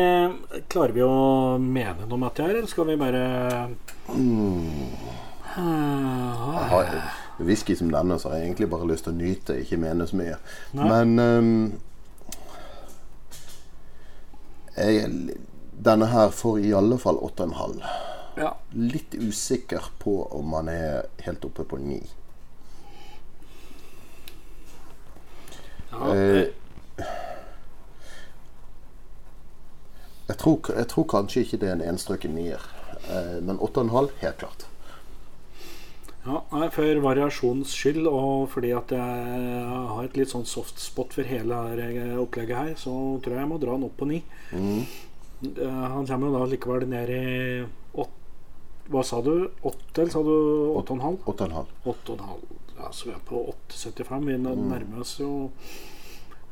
Speaker 2: Klarer vi å mene noe om dette her, eller skal vi bare
Speaker 1: Jeg
Speaker 2: Ah,
Speaker 1: har whisky som denne, så har jeg egentlig bare lyst til å nyte, ikke mene så mye.
Speaker 2: Nei.
Speaker 1: Men um, jeg, Denne her får i alle fall 8,5.
Speaker 2: ja.
Speaker 1: Litt usikker på om man er helt oppe på 9.
Speaker 2: ja.
Speaker 1: Eh, jeg, tror, jeg tror kanskje ikke det er en enstrøken nier. Eh, men 8,5 helt klart.
Speaker 2: Ja, nei, For variasjons skyld, og fordi at jeg har et litt sånn soft spot for hele her opplegget her, så tror jeg jeg må dra den opp på ni. Mm. Han kommer jo da likevel ned i åtte Hva sa du? Åtte, eller sa du åtte og en halv?
Speaker 1: 8,5.
Speaker 2: Åtte og en halv. Ja, så vi er på 8,75. Vi nærmer oss jo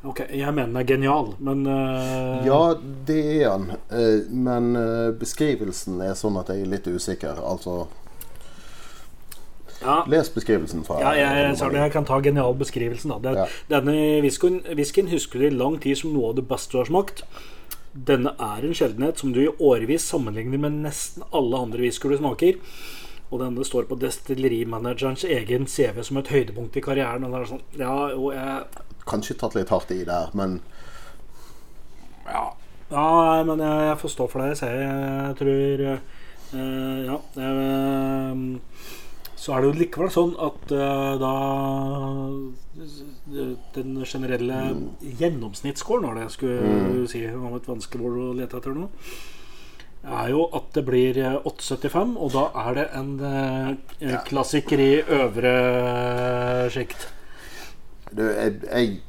Speaker 2: Ok, jeg mener den er genial, men uh...
Speaker 1: Ja, det er han. Eh, Men eh, beskrivelsen er sånn at jeg er litt usikker. Altså
Speaker 2: ja,
Speaker 1: Les beskrivelsen fra
Speaker 2: ja, jeg, sorry, jeg kan ta genial beskrivelsen.
Speaker 1: Ja.
Speaker 2: Denne whiskyen, husker du i lang tid som noe av det beste du har smakt. Denne er en sjeldenhet som du i årevis sammenligner med nesten alle andre whiskyer du smaker. Og denne står på destillerimanagerens egen CV som et høydepunkt i karrieren. Og det er sånn, ja, jo, jeg,
Speaker 1: Kanskje tatt litt hardt i der, men
Speaker 2: ja, ja, men jeg, jeg får stå for det jeg sier. Jeg tror eh, Ja. jeg, så er det jo likevel sånn at uh, da Den generelle gjennomsnittsscoren, var det jeg skulle si om et vanskelig ord å lete etter nå, er jo at det blir eh, 8,75, og da er det en uh, klassiker i øvre sjikt.
Speaker 1: du, jeg, jeg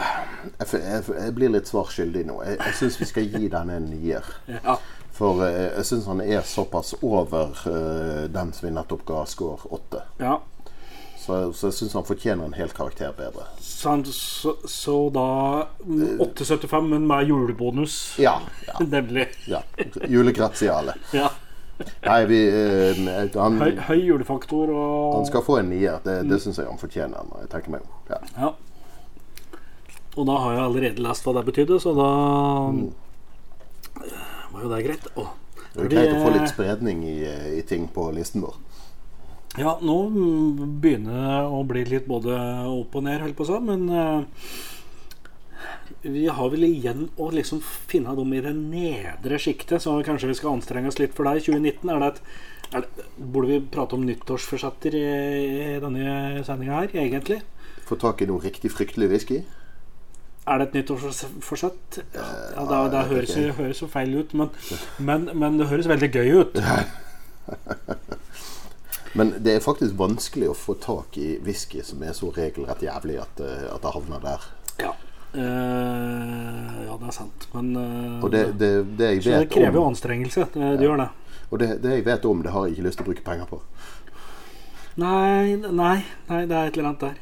Speaker 1: jeg, jeg, jeg blir litt svar skyldig nå. Jeg, jeg syns vi skal gi den en nier.
Speaker 2: Ja.
Speaker 1: For eh, jeg syns han er såpass over eh, den som vi nettopp ga score 8.
Speaker 2: ja.
Speaker 1: Så, så jeg syns han fortjener en hel karakter bedre.
Speaker 2: Så, så, så da mm, 8,75, men med julebonus.
Speaker 1: Ja. [laughs] ja,
Speaker 2: Nemlig.
Speaker 1: ja. Julegratiale. [laughs]
Speaker 2: Ja.
Speaker 1: Nei, vi eh, han,
Speaker 2: Høy, høy julefaktor og
Speaker 1: han skal få en nier. Det, det syns jeg han fortjener. Når jeg tenker meg om. Ja.
Speaker 2: Ja. Og da har jeg allerede lest hva det betydde, så da var jo det greit. Å,
Speaker 1: Det er greit å få litt spredning i, i ting på listen vår.
Speaker 2: Ja, nå begynner det å bli litt både opp og ned, holdt på å si, men uh, vi har vel igjen å liksom finne dem i det nedre sjiktet, så kanskje vi skal anstrenge oss litt for deg. 2019, er det et er det, Burde vi prate om nyttårsforsetter i, i denne sendinga her, egentlig?
Speaker 1: Få tak i noe riktig fryktelig whisky.
Speaker 2: Er det et nyttårsforsett? Ja, ja, det, det høres, jo- høres jo feil ut, men, men, men det høres veldig gøy ut.
Speaker 1: Men det er faktisk vanskelig å få tak i whisky som er så regelrett jævlig at, eh, at det havner der.
Speaker 2: Ja, Eh, ja det er sant. Men eh,
Speaker 1: Og det, det, det jeg
Speaker 2: vet det krever jo anstrengelse. Det, det gjør det.
Speaker 1: og det, det jeg vet om, det har jeg ikke lyst til å bruke penger på.
Speaker 2: Nei, nei, nei, det er et eller annet der.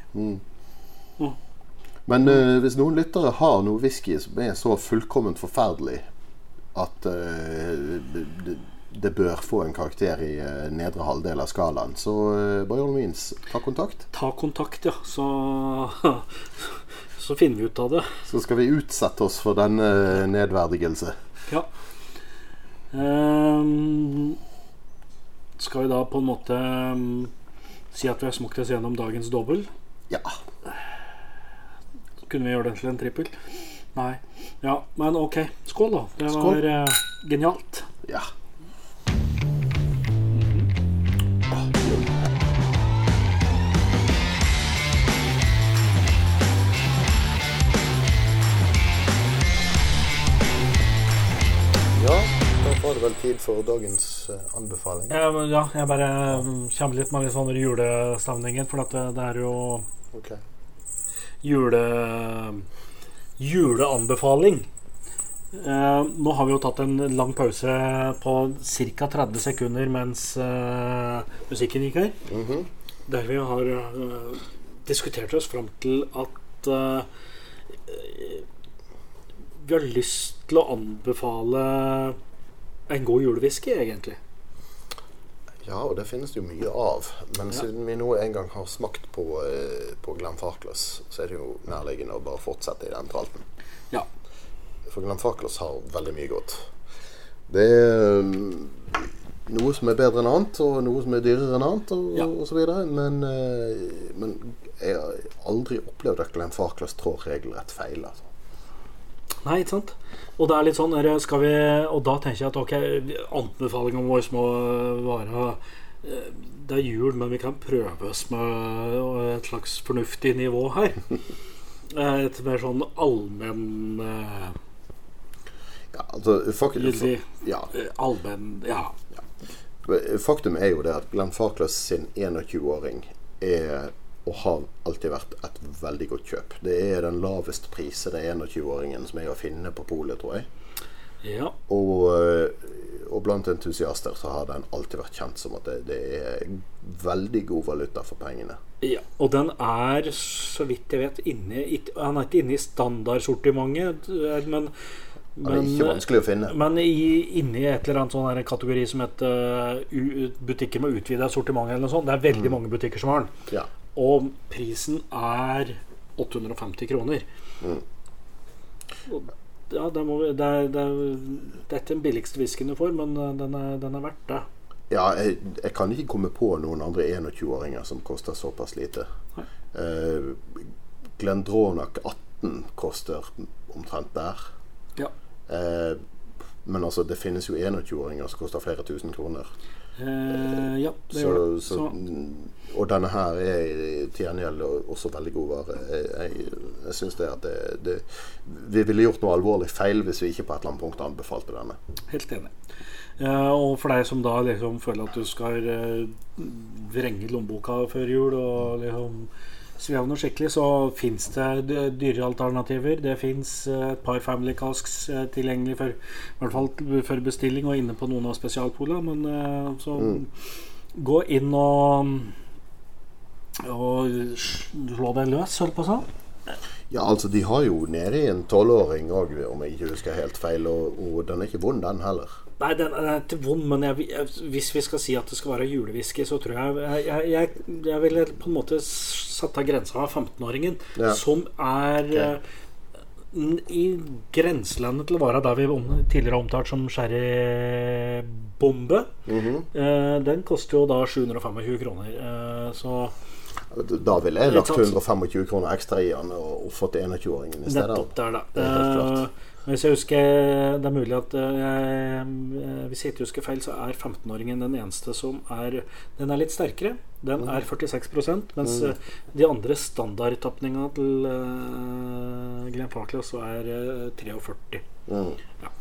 Speaker 1: Men uh, hvis noen lyttere har noe whisky som er så fullkomment forferdelig at uh, det, det bør få en karakter i eh, nedre halvdel av skalaen, så uh, by all means, ta kontakt.
Speaker 2: Ta kontakt, ja. Så, [laughs] så finner vi ut av det.
Speaker 1: Så skal vi utsette oss for denne nedverdigelse.
Speaker 2: Ja. Um, skal vi da på en måte um, si at vi har smakt oss gjennom dagens dobbel?
Speaker 1: Ja.
Speaker 2: Kunne vi gjøre den til en trippel? Nei. Ja, men ok. Skål, da. Det
Speaker 1: Skål.
Speaker 2: var eh, genialt.
Speaker 1: Ja. Ja, da var det vel tid for dagens eh, anbefaling.
Speaker 2: Ja, men ja, jeg bare mm, kommer litt med litt sånn julestemningen, for at det, det er jo
Speaker 1: Ok.
Speaker 2: Jule... juleanbefaling. Eh, nå har vi jo tatt en lang pause på ca. 30 sekunder mens eh, musikken gikk her.
Speaker 1: Mhm.
Speaker 2: Der vi har eh, diskutert oss fram til at eh, vi har lyst til å anbefale en god julewhisky, egentlig.
Speaker 1: Ja, og det finnes det jo mye av. Men
Speaker 2: Ja.
Speaker 1: siden vi nå en gang har smakt på, eh, på Glenfarclas, så er det jo nærliggende å bare fortsette i den tralten.
Speaker 2: Ja.
Speaker 1: For Glenfarclas har veldig mye godt. Det er mm, noe som er bedre enn annet, og noe som er dyrere enn annet, og,
Speaker 2: Ja.
Speaker 1: og så videre. Men, eh, men jeg har aldri opplevd at Glenfarclas trår regelrett feil. Altså.
Speaker 2: Nei, ikke sant? Og det er litt sånn skal vi, Og da tenker jeg at ok, anbefalingen vår må være eh, Det er jul, men vi kan prøve oss med et slags fornuftig nivå her. [laughs] Eh, Et mer sånn allmenn eh,
Speaker 1: Ja, altså, fak
Speaker 2: gyldig
Speaker 1: ja,
Speaker 2: eh, Allmenn Ja.
Speaker 1: Faktum er jo det at Glenn Farclas sin 21-åring er og har alltid vært et veldig godt kjøp. Det er den lavest prisede 21-åringen som er å finne på polet, tror jeg.
Speaker 2: ja.
Speaker 1: Og, øh, og blant entusiaster så har den alltid vært kjent som at det, det er veldig god valuta for pengene.
Speaker 2: Ja, og den er, så vidt jeg vet, inne i, Han er ikke inne i standardsortimentet, men men
Speaker 1: Den er ikke vanskelig å finne.
Speaker 2: Men i, inni et eller annet sånn kategori som heter uh, butikker med utvida sortiment, eller noe sånt. Det er veldig mange butikker som har den.
Speaker 1: Ja.
Speaker 2: Og prisen er 850 kroner. Og, ja, det, vi- det, er, det, er, det er den billigste whiskyen du får, men uh, den er, den er verdt det.
Speaker 1: Ja, jeg, jeg kan ikke komme på noen andre 21-åringer som koster såpass lite. Uh, Glendronach 18 koster omtrent der.
Speaker 2: Ja.
Speaker 1: Eh, men altså, det finnes jo 21-åringer som koster flere tusen kroner.
Speaker 2: Eh, ja, det
Speaker 1: Så,
Speaker 2: gjør det.
Speaker 1: så,
Speaker 2: Så,
Speaker 1: og denne her er til gjengjeld også veldig god vare. Jeg, jeg, jeg synes det at det, det Vi ville gjort noe alvorlig feil hvis vi ikke på et eller annet punkt anbefalte denne.
Speaker 2: helt enig. Eh, og for deg som da liksom føler at du skal uh, vrenge lommeboka før jul og liksom sveve noe skikkelig, så fins det dyre dyrere alternativer. Det fins et par Family Casks eh, tilgjengelig for, i hvert fall for bestilling og inne på noen av spesialpolene. Men så så gå inn og og slå deg løs, holdt på å si.
Speaker 1: Ja, altså De har jo nede i en tolvåring òg, om jeg ikke husker helt feil. Og, og den er ikke vond, den heller.
Speaker 2: Nei, den den er ikke vond, men jeg, jeg, hvis vi skal si at det skal være julewhisky, så tror jeg Jeg, jeg, jeg, ville på en måte satt av grensa av 15-åringen,
Speaker 1: Ja.
Speaker 2: som er okay. n- i grenselandet til å være der vi om, tidligere har omtalt som sherrybombe.
Speaker 1: Mhm.
Speaker 2: eh, den koster jo da 725 kroner. Eh, så
Speaker 1: Da ville jeg lagt 125 kroner ekstra i den og, fått 21-åringen i stedet.
Speaker 2: Nettopp.
Speaker 1: Det er klart.
Speaker 2: Eh, men hvis jeg husker Det er mulig at eh, jeg, eh, Hvis jeg ikke husker feil, så er 15-åringen den eneste som er Den er litt sterkere. Den er 46% mens eh, de andre standardtapninga til uh, Glenn Farclas så er eh, 43.
Speaker 1: Mm.
Speaker 2: Ja.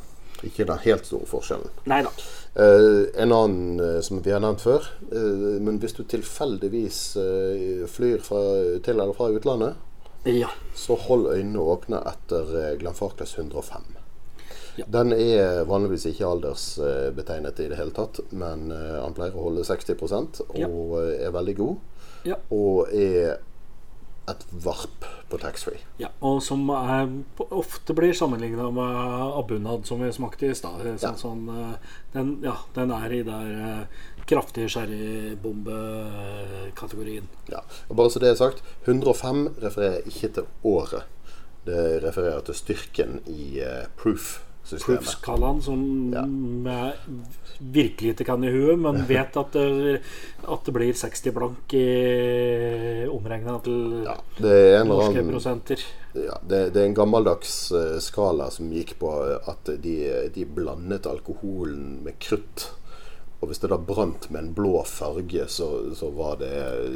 Speaker 1: Ikke den helt store forskjellen.
Speaker 2: Nei da.
Speaker 1: Eh, en annen eh, som vi har nevnt før. eh, men hvis du tilfeldigvis flyr fra, til eller fra utlandet,
Speaker 2: Ja.
Speaker 1: så hold øynene åpne etter eh, Glenfarclas 105.
Speaker 2: Ja.
Speaker 1: Den er vanligvis ikke aldersbetegnet i det hele tatt, men eh, han pleier å holde 60 og
Speaker 2: Ja.
Speaker 1: eh, er veldig god.
Speaker 2: Ja.
Speaker 1: Og er et varp på taxfree.
Speaker 2: ja. Og som er, ofte blir sammenligna med Abunad, som vi smakte i stad. Sånn,
Speaker 1: Ja.
Speaker 2: sånn, den, ja, den er i der eh, kraftige sherrybombekategorien.
Speaker 1: Ja. Og bare så det er sagt, 105 refererer ikke til året. Det refererer til styrken i uh, proof-systemet.
Speaker 2: Proof-skalaen som
Speaker 1: Ja.
Speaker 2: jeg virkelig ikke kan i huet, men [laughs] vet at det, at det blir 60 blank i omregna til
Speaker 1: Ja, er
Speaker 2: norske
Speaker 1: annen
Speaker 2: prosenter.
Speaker 1: ja, det, det er en gammeldags eh, skala som gikk på eh, at de, de blandet alkoholen med krutt. Og hvis det da brant med en blå farge, så, så var det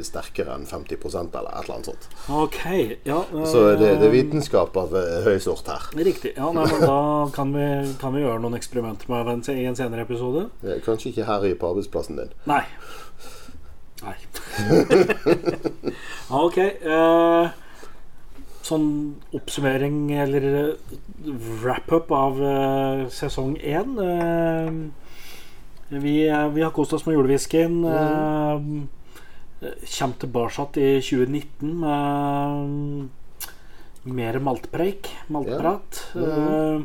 Speaker 1: sterkere enn 50 eller et eller annet sånt.
Speaker 2: Okay, ja eh,
Speaker 1: Så det, det er vitenskap av eh, høy sort her.
Speaker 2: Riktig. Ja, nei, men da kan vi, kan vi gjøre noen eksperimenter med i en senere episode.
Speaker 1: Ja, Kanskje ikke her i på arbeidsplassen din.
Speaker 2: Nei. Nei. [laughs] Ok. eh, sånn oppsummering eller eh, wrap-up av eh, sesong én. eh, vi, eh, vi har kost oss med julewhiskyen. Uh, Kommer tilbake i 2019 med mer maltpreik, maltprat. Eh,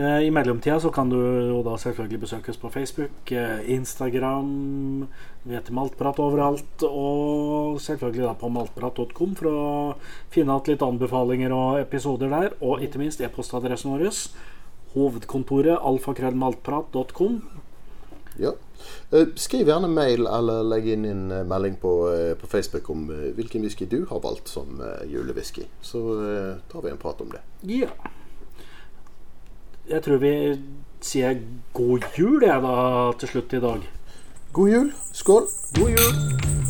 Speaker 2: eh, I mellomtida så kan du da selvfølgelig besøkes på Facebook, eh, Instagram Vi heter Maltprat overalt. Og selvfølgelig da på maltprat.com for å finne igjen litt anbefalinger og episoder der. Og ikke minst e-postadressen vår. Hovedkontoret alfakrøllmaltprat.com.
Speaker 1: Ja. Eh, Skriv gjerne mail eller legg inn en eh, melding på, eh, på Facebook om hvilken whisky du har valgt som julewhisky. Så tar vi en prat om det.
Speaker 2: Ja. Jeg tror vi sier god jul, jeg, da, til slutt i dag.
Speaker 1: God jul. Skål.
Speaker 2: God jul!